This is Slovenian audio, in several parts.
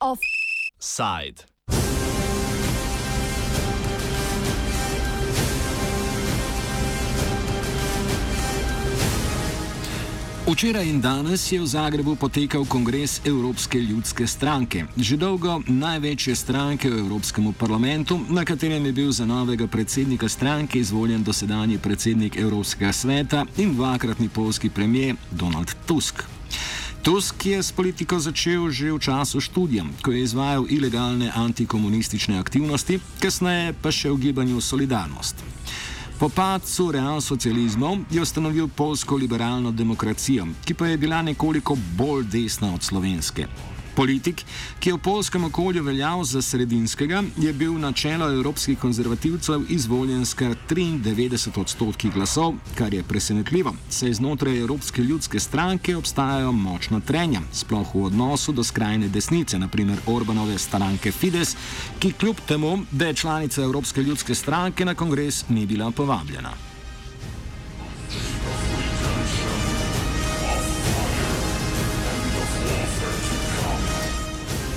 Offside. Včeraj in danes je v Zagrebu potekal kongres Evropske ljudske stranke, že dolgo največje stranke v Evropskem parlamentu, na katerem je bil za novega predsednika stranke izvoljen dosedanji predsednik Evropskega sveta in dvakratni polski premijer Donald Tusk. Tusk je s politiko začel že v času študija, ko je izvajal ilegalne antikomunistične aktivnosti, kasneje pa še v gibanju Solidarnost. Po padcu realsocializmov je ustanovil polsko liberalno demokracijo, ki pa je bila nekoliko bolj desna od slovenske. Politik, ki je v polskem okolju veljal za sredinskega, je bil na čelo evropskih konzervativcev izvoljen s kar 93 odstotki glasov, kar je presenetljivo, saj znotraj Evropske ljudske stranke obstajajo močna trenja, sploh v odnosu do skrajne desnice, naprimer Orbanove stranke Fides, ki kljub temu, da je članica Evropske ljudske stranke na kongres ni bila povabljena.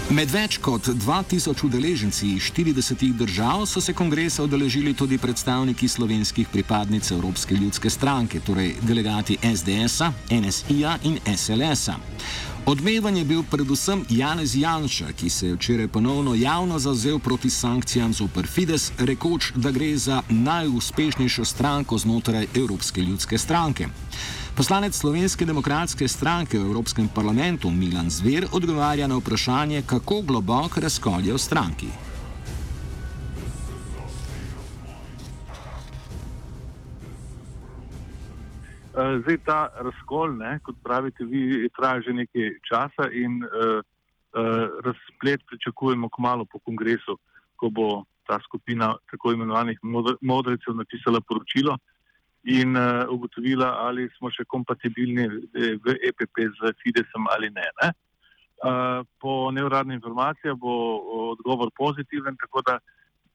Med več kot 2000 udeleženci iz 40 držav so se kongresa udeležili tudi predstavniki slovenskih pripadnic Evropske ljudske stranke, torej delegati SDS-a, NSI-ja in SLS-a. Odmevan je bil predvsem Janez Janša, ki se je včeraj ponovno javno zauzel proti sankcijam zoper Fides, rekoč, da gre za najuspešnejšo stranko znotraj Evropske ljudske stranke. Poslanec Slovenske demokratske stranke v Evropskem parlamentu Milan Zver odgovarja na vprašanje, kako globok razkol je v stranki. Eh, zdaj ta razkol, ne, kot pravite, vi traja že nekaj časa in uh, uh, razplet pričakujemo kmalo po kongresu, ko bo ta skupina tako imenovanih modrecev napisala poročilo, uh, in uh, ugotovila, ali smo še kompatibilni eh, v EPP z Fidesom ali ne. ne? Uh, po neuradni informaciji bo odgovor pozitiven, tako da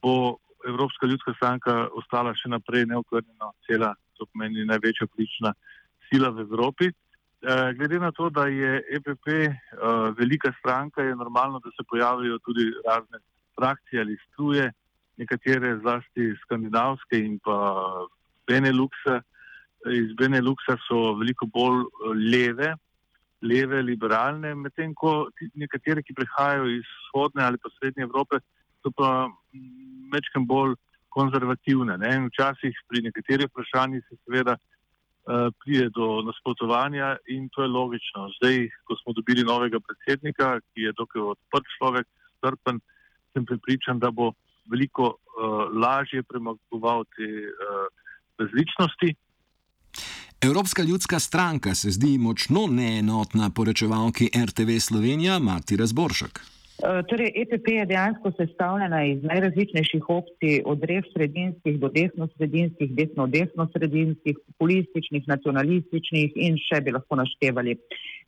bo Evropska ljudska stranka ostala še naprej neokrnjena, cela, to pomeni največja politična sila v Evropi. Uh, glede na to, da je EPP uh, velika stranka, je normalno, da se pojavijo tudi razne frakcije ali struje, nekatere zlasti skandinavske in pa Beneluxa, iz Beneluxa so veliko bolj eh, leve, leve, liberalne, medtem ko nekatere, ki prihajajo iz vzhodne ali pa srednje Evrope, so pa večkrat mm, bolj konzervativne. Ne? Včasih pri nekaterih vprašanjih se seveda uh, pride do nasprotovanja in to je logično. Zdaj, ko smo dobili novega predsednika, ki je dokaj odprt človek, strpen, sem pripričan, da bo veliko uh, lažje premagoval te uh, različnosti. Evropska ljudska stranka se zdi močno neenotna poročevalki RTV Slovenija Marti Razboršek. E, torej, EPP je dejansko sestavljena iz najrazličnejših opcij, od rev sredinskih do desno-sredinskih, desno-desno-sredinskih, populističnih, nacionalističnih in še bi lahko naštevali.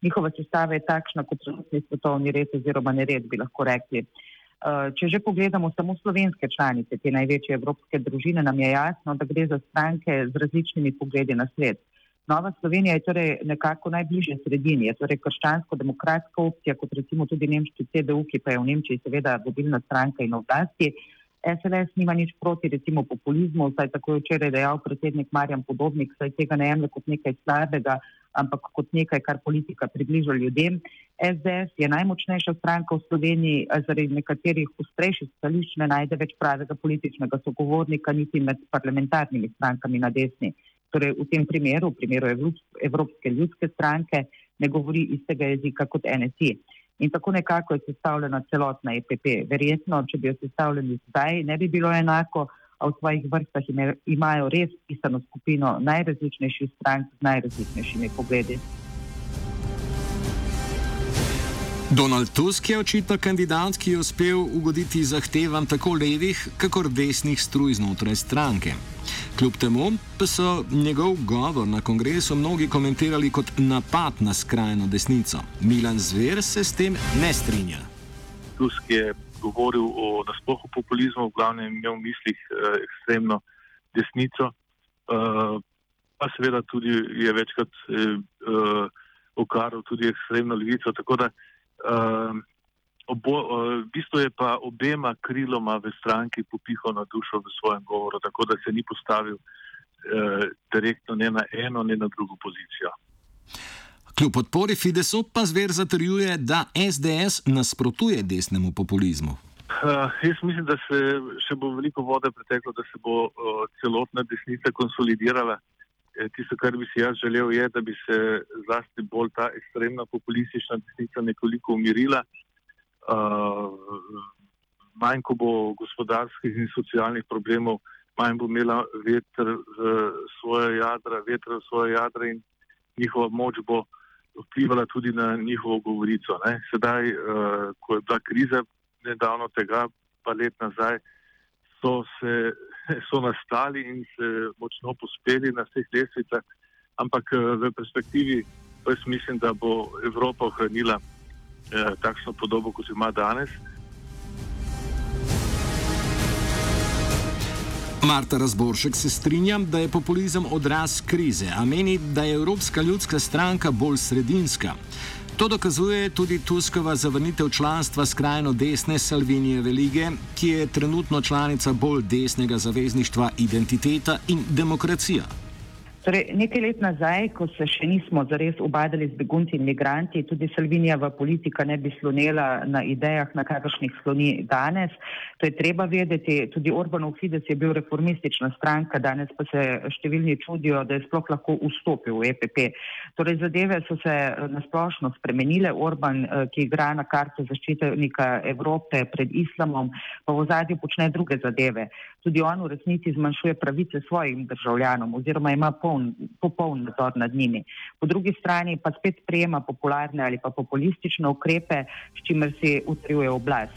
Njihova sestava je takšna kot svetovni red oziroma nered, bi lahko rekli. Uh, če že pogledamo samo slovenske članice te največje evropske družine, nam je jasno, da gre za stranke z različnimi pogledi na svet. Nova Slovenija je torej nekako najbližje sredini, je torej krščansko-demokratska opcija, kot recimo tudi nemški CDU, ki pa je v Nemčiji seveda vodilna stranka in oblasti. SLS nima nič proti recimo populizmu, saj tako je včeraj dejal predsednik Marjan Podobnik, saj tega ne jemlje kot nekaj slabega, ampak kot nekaj, kar politika približa ljudem. SDS je najmočnejša stranka v Sloveniji, zaradi nekaterih ustrejših stališč ne najde več pravega političnega sogovornika, niti med parlamentarnimi strankami na desni. Torej, v tem primeru, v primeru Evropske ljudske stranke, ne govori istega jezika kot NSI. In tako nekako je sestavljena celotna EPP. Verjetno, če bi jo sestavljali zdaj, ne bi bilo enako a v svojih vrstah imajo res pisano skupino najrazličnejših strank z najrazličnejšimi pogledi. Donald Tusk je očitno kandidat, ki je uspel ugoditi zahtevam tako levih, kakor desnih struj znotraj stranke. Kljub temu pa so njegov govor na kongresu mnogi komentirali kot napad na skrajno desnico. Milan Zver se s tem ne strinja. Tusk je govoril o nasplohu populizmu, v glavnem imel v mislih eh, ekstremno desnico, uh, pa seveda tudi je večkrat uh, okaril tudi ekstremno levico. Tako da uh, obo, uh, v bistvu je pa obema kriloma v stranki popihal na dušo v svojem govoru, tako da se ni postavil uh, direktno ne na eno, ne na drugo pozicijo. Kljub podpori Fidesu pa zver zatrjuje, da SDS nasprotuje desnemu populizmu. Uh, jaz mislim, da se še bo veliko vode preteklo, da se bo uh, celotna desnica konsolidirala. E, tisto, kar bi si jaz želel, je, da bi se zlasti bolj ta ekstremna populistična desnica nekoliko umirila. Uh, manj, ko bo gospodarskih in socialnih problemov, manj bo imela veter v svoje jadra, veter v svoje jadra in njihova moč bo vplivala tudi na njihovo govorico. Ne. Sedaj, uh, ko je bila kriza, nedavno tega, pa let nazaj, so, se, so nastali in se močno pospeli na vseh lestvicah, ampak uh, v perspektivi jaz mislim, da bo Evropa ohranila uh, takšno podobo, kot jo ima danes. Marta Razboršek se strinja, da je populizem odraz krize, a meni, da je Evropska ljudska stranka bolj sredinska. To dokazuje tudi Tuskova zavrnitev članstva skrajno desne Salvinije Velige, ki je trenutno članica bolj desnega zavezništva Identiteta in Demokracija. Torej, nekaj let nazaj, ko se še nismo zares ubadali z begunci in migranti, tudi Salvinijeva politika ne bi slonila na idejah, na kakršnih sloni danes. To je treba vedeti. Tudi Orbanov Fides je bil reformistična stranka, danes pa se številni čudijo, da je sploh lahko vstopil v EPP. Torej, zadeve so se eh, nasplošno spremenile. Orban, eh, ki igra na karto zaščitenika Evrope pred islamom, pa v zadju počne druge zadeve. Tudi on v resnici zmanjšuje pravice svojim državljanom oziroma ima polno popoln, popoln nadzor nad njimi. Po drugi strani pa spet sprejema popularne ali pa populistične ukrepe, s čimer si utrjuje oblast.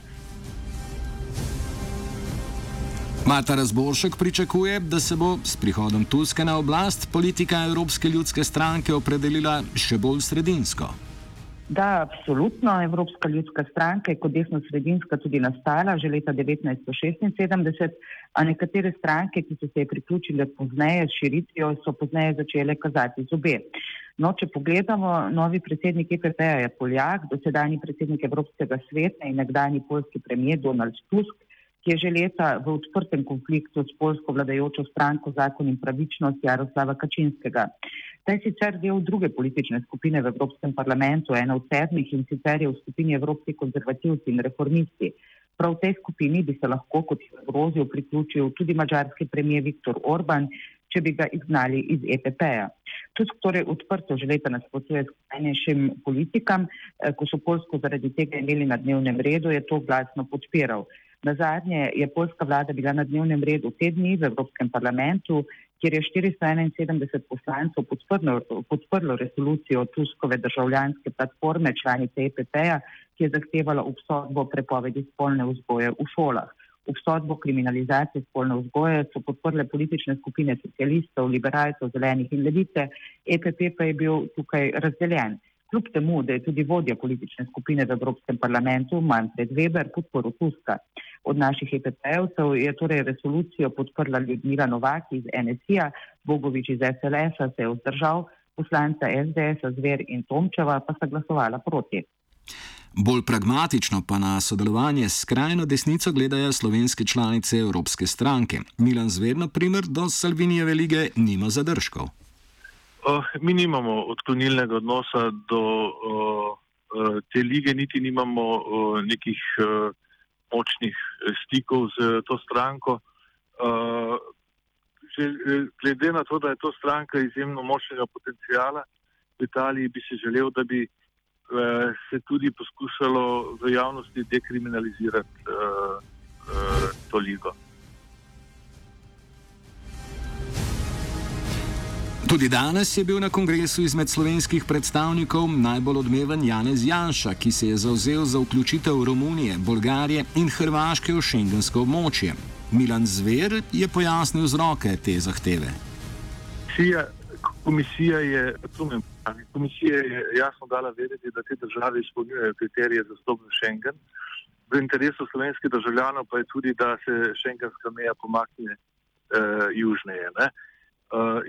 Mata Razboršek pričakuje, da se bo s prihodom Tuske na oblast politika Evropske ljudske stranke opredelila še bolj sredinsko. Da, absolutno. Evropska ljudska stranka je kot desno-sredinska tudi nastala že leta 1976, a nekatere stranke, ki so se priključile pozneje s širitvijo, so pozneje začele kazati zobe. No, če pogledamo, novi predsednik EPP-ja je Poljak, dosedajni predsednik Evropskega sveta in nekdani polski premijer Donald Tusk, ki je že leta v odprtem konfliktu s polsko vladajočo stranko Zakon in pravičnost Jaroslava Kačinskega. Ta je sicer del druge politične skupine v Evropskem parlamentu, ena od sedmih in sicer je v skupini Evropski konzervativci in reformisti. Prav tej skupini bi se lahko kot grozil priključil tudi mačarski premijer Viktor Orban, če bi ga izgnali iz EPP-ja. Tusk torej odprto že leta nasprotuje skrajnejšim politikam, eh, ko so Polsko zaradi tega imeli na dnevnem redu, je to glasno podpiral. Na zadnje je polska vlada bila na dnevnem redu te dni v Evropskem parlamentu, kjer je 471 poslancev podprlo, podprlo resolucijo Tuskove državljanske platforme članice EPP-ja, ki je zahtevala obsodbo prepovedi spolne vzgoje v šolah. Obsodbo kriminalizacije spolne vzgoje so podprle politične skupine socialistov, liberalcev, zelenih in levice, EPP pa je bil tukaj razdeljen. Kljub temu, da je tudi vodja politične skupine v Evropskem parlamentu Manfred Weber podporil Tuska. Od naših EPP-evcev je torej resolucijo podprla Ljudmila Novak iz NSI-ja, Bogovič iz SLS-a se je vzdržal, poslanca SDS-a Zver in Tomčeva pa sta glasovala proti. Bolj pragmatično pa na sodelovanje s skrajno desnico gledajo slovenske članice Evropske stranke. Milan Zver, na primer, do Salvinijeve lige nima zadržkov. Uh, mi nimamo odklonilnega odnosa do uh, te lige, niti nimamo uh, nekih uh, močnih stikov z to stranko. Uh, že, glede na to, da je to stranka izjemno močnega potencijala v Italiji, bi si želel, da bi uh, se tudi poskušalo v javnosti dekriminalizirati uh, uh, to ligo. Tudi danes je bil na kongresu izmed slovenskih predstavnikov najbolj odmeven Janez Janša, ki se je zauzel za vključitev Romunije, Bolgarije in Hrvaške v šengensko območje. Milan Zver je pojasnil vzroke te zahteve. Komisija je, razumem, komisija je jasno dala vedeti, da te države izpolnjujejo kriterije za stop v Schengen. V interesu slovenskih državljanov pa je tudi, da se šengenska meja pomakne uh, južneje. Uh,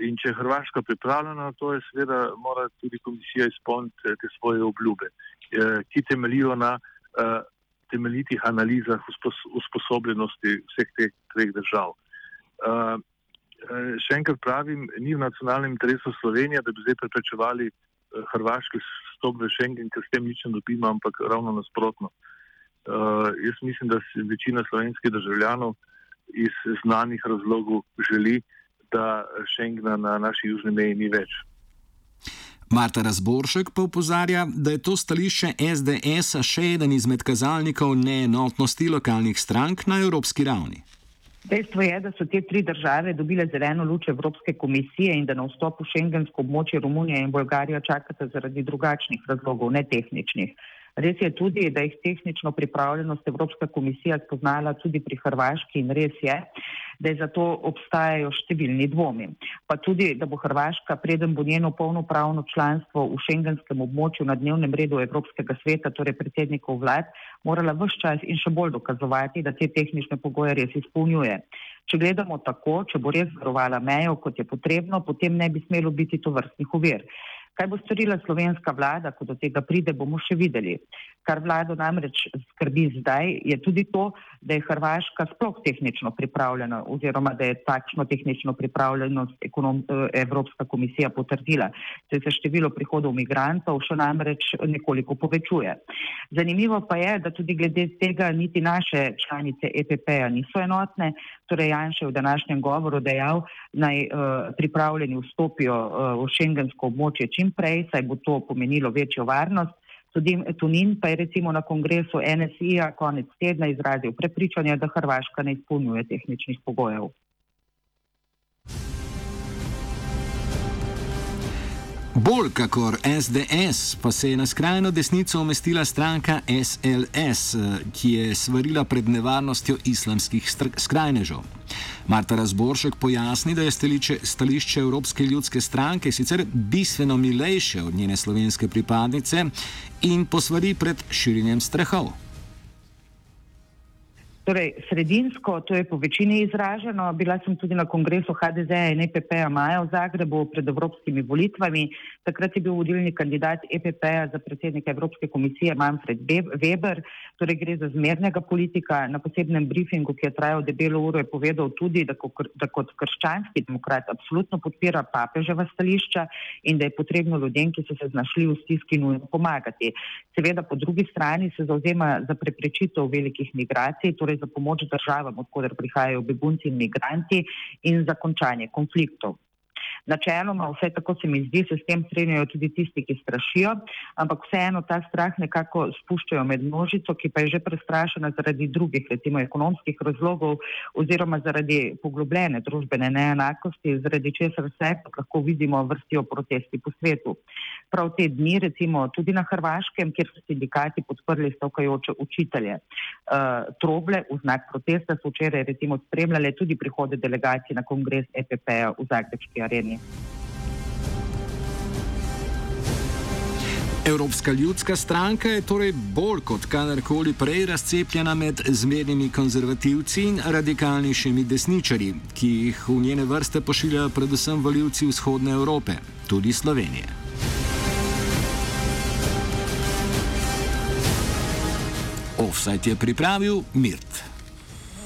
in če je Hrvaška pripravljena na to, je seveda mora tudi komisija izpolniti te svoje obljube, uh, ki temeljijo na temeljitih analizah usposobljenosti vseh teh treh držav. Še enkrat pravim, ni v nacionalnem interesu Slovenije, da bi zdaj preprečevali Hrvaški vstop v Schengen, ker s tem nič ne dobimo, ampak ravno nasprotno. Jaz mislim, da si večina slovenskih državljanov iz znanih razlogov želi, da Schengna na naši južni meji ni več. Marta Razboršek pa upozarja, da je to stališče SDS še eden izmed kazalnikov neenotnosti lokalnih strank na evropski ravni. Dejstvo je, da so te tri države dobile zeleno luč Evropske komisije in da na vstop v šengensko območje Romunija in Bolgarija čakata zaradi drugačnih razlogov, ne tehničnih. Res je tudi, da jih tehnično pripravljenost Evropska komisija spoznala tudi pri Hrvaški in res je, da je zato obstajajo številni dvomi. Pa tudi, da bo Hrvaška, preden bo njeno polnopravno članstvo v šengenskem območju na dnevnem redu Evropskega sveta, torej predsednikov vlad, morala vse čas in še bolj dokazovati, da te tehnične pogoje res izpolnjuje. Če gledamo tako, če bo res varovala mejo, kot je potrebno, potem ne bi smelo biti to vrstnih uvir. Kaj bo storila slovenska vlada, ko do tega pride, bomo še videli. Kar vlado namreč skrbi zdaj, je tudi to, da je Hrvaška sploh tehnično pripravljena oziroma da je takšno tehnično pripravljenost ekonom, Evropska komisija potrdila. Se se število prihodov migrantov še namreč nekoliko povečuje. Zanimivo pa je, da tudi glede tega niti naše članice EPP-ja niso enotne, torej Janše v današnjem govoru dejal, naj uh, pripravljeni vstopijo uh, v šengensko območje čim prej, saj bo to pomenilo večjo varnost. Tudi Tunin pa je recimo na kongresu NSI-ja konec tedna izrazil prepričanje, da Hrvaška ne izpolnjuje tehničnih pogojev. Bolj kakor SDS pa se je na skrajno desnico umestila stranka SLS, ki je svarila pred nevarnostjo islamskih skrajnežev. Marta Razboršek pojasni, da je stališče, stališče Evropske ljudske stranke sicer bistveno milejše od njene slovenske pripadnice in posvari pred širjenjem strahov. Torej, sredinsko, to je po večini izraženo. Bila sem tudi na kongresu HDZ in EPP-a Maja v Zagrebu pred evropskimi volitvami. Takrat je bil vodilni kandidat EPP-a za predsednika Evropske komisije Manfred Weber. Torej, gre za zmernega politika. Na posebnem briefingu, ki je trajal debelo uro, je povedal tudi, da, ko, da kot krščanski demokrat absolutno podpira papeževa stališča in da je potrebno ljudem, ki so se znašli v stiski, nujno pomagati. Seveda, po drugi strani se zauzema za preprečitev velikih migracij. Torej za pomoč državam, odkuder prihajajo begunci in migranti in za končanje konfliktov. Načeloma, vse tako se mi zdi, se s tem strinjajo tudi tisti, ki strašijo, ampak vseeno ta strah nekako spuščajo med množico, ki pa je že prestrašena zaradi drugih, recimo ekonomskih razlogov oziroma zaradi poglobljene družbene neenakosti, zaradi česar vse lahko vidimo vrstijo protesti po svetu. Prav te dni, recimo tudi na Hrvaškem, kjer so sindikati podprli stavkajoče učitelje. Uh, troble v znak protesta so včeraj recimo spremljale tudi prihode delegacij na kongres EPP-ja v Zagrebski areni. Slovenije. Evropska ljudska stranka je torej bolj kot kadarkoli prej razcepljena med zmernimi konzervativci in radikalnejšimi desničarji, ki jih v njene vrste pošiljajo predvsem voljivci vzhodne Evrope, tudi Slovenije. Offside je pripravil Mirt.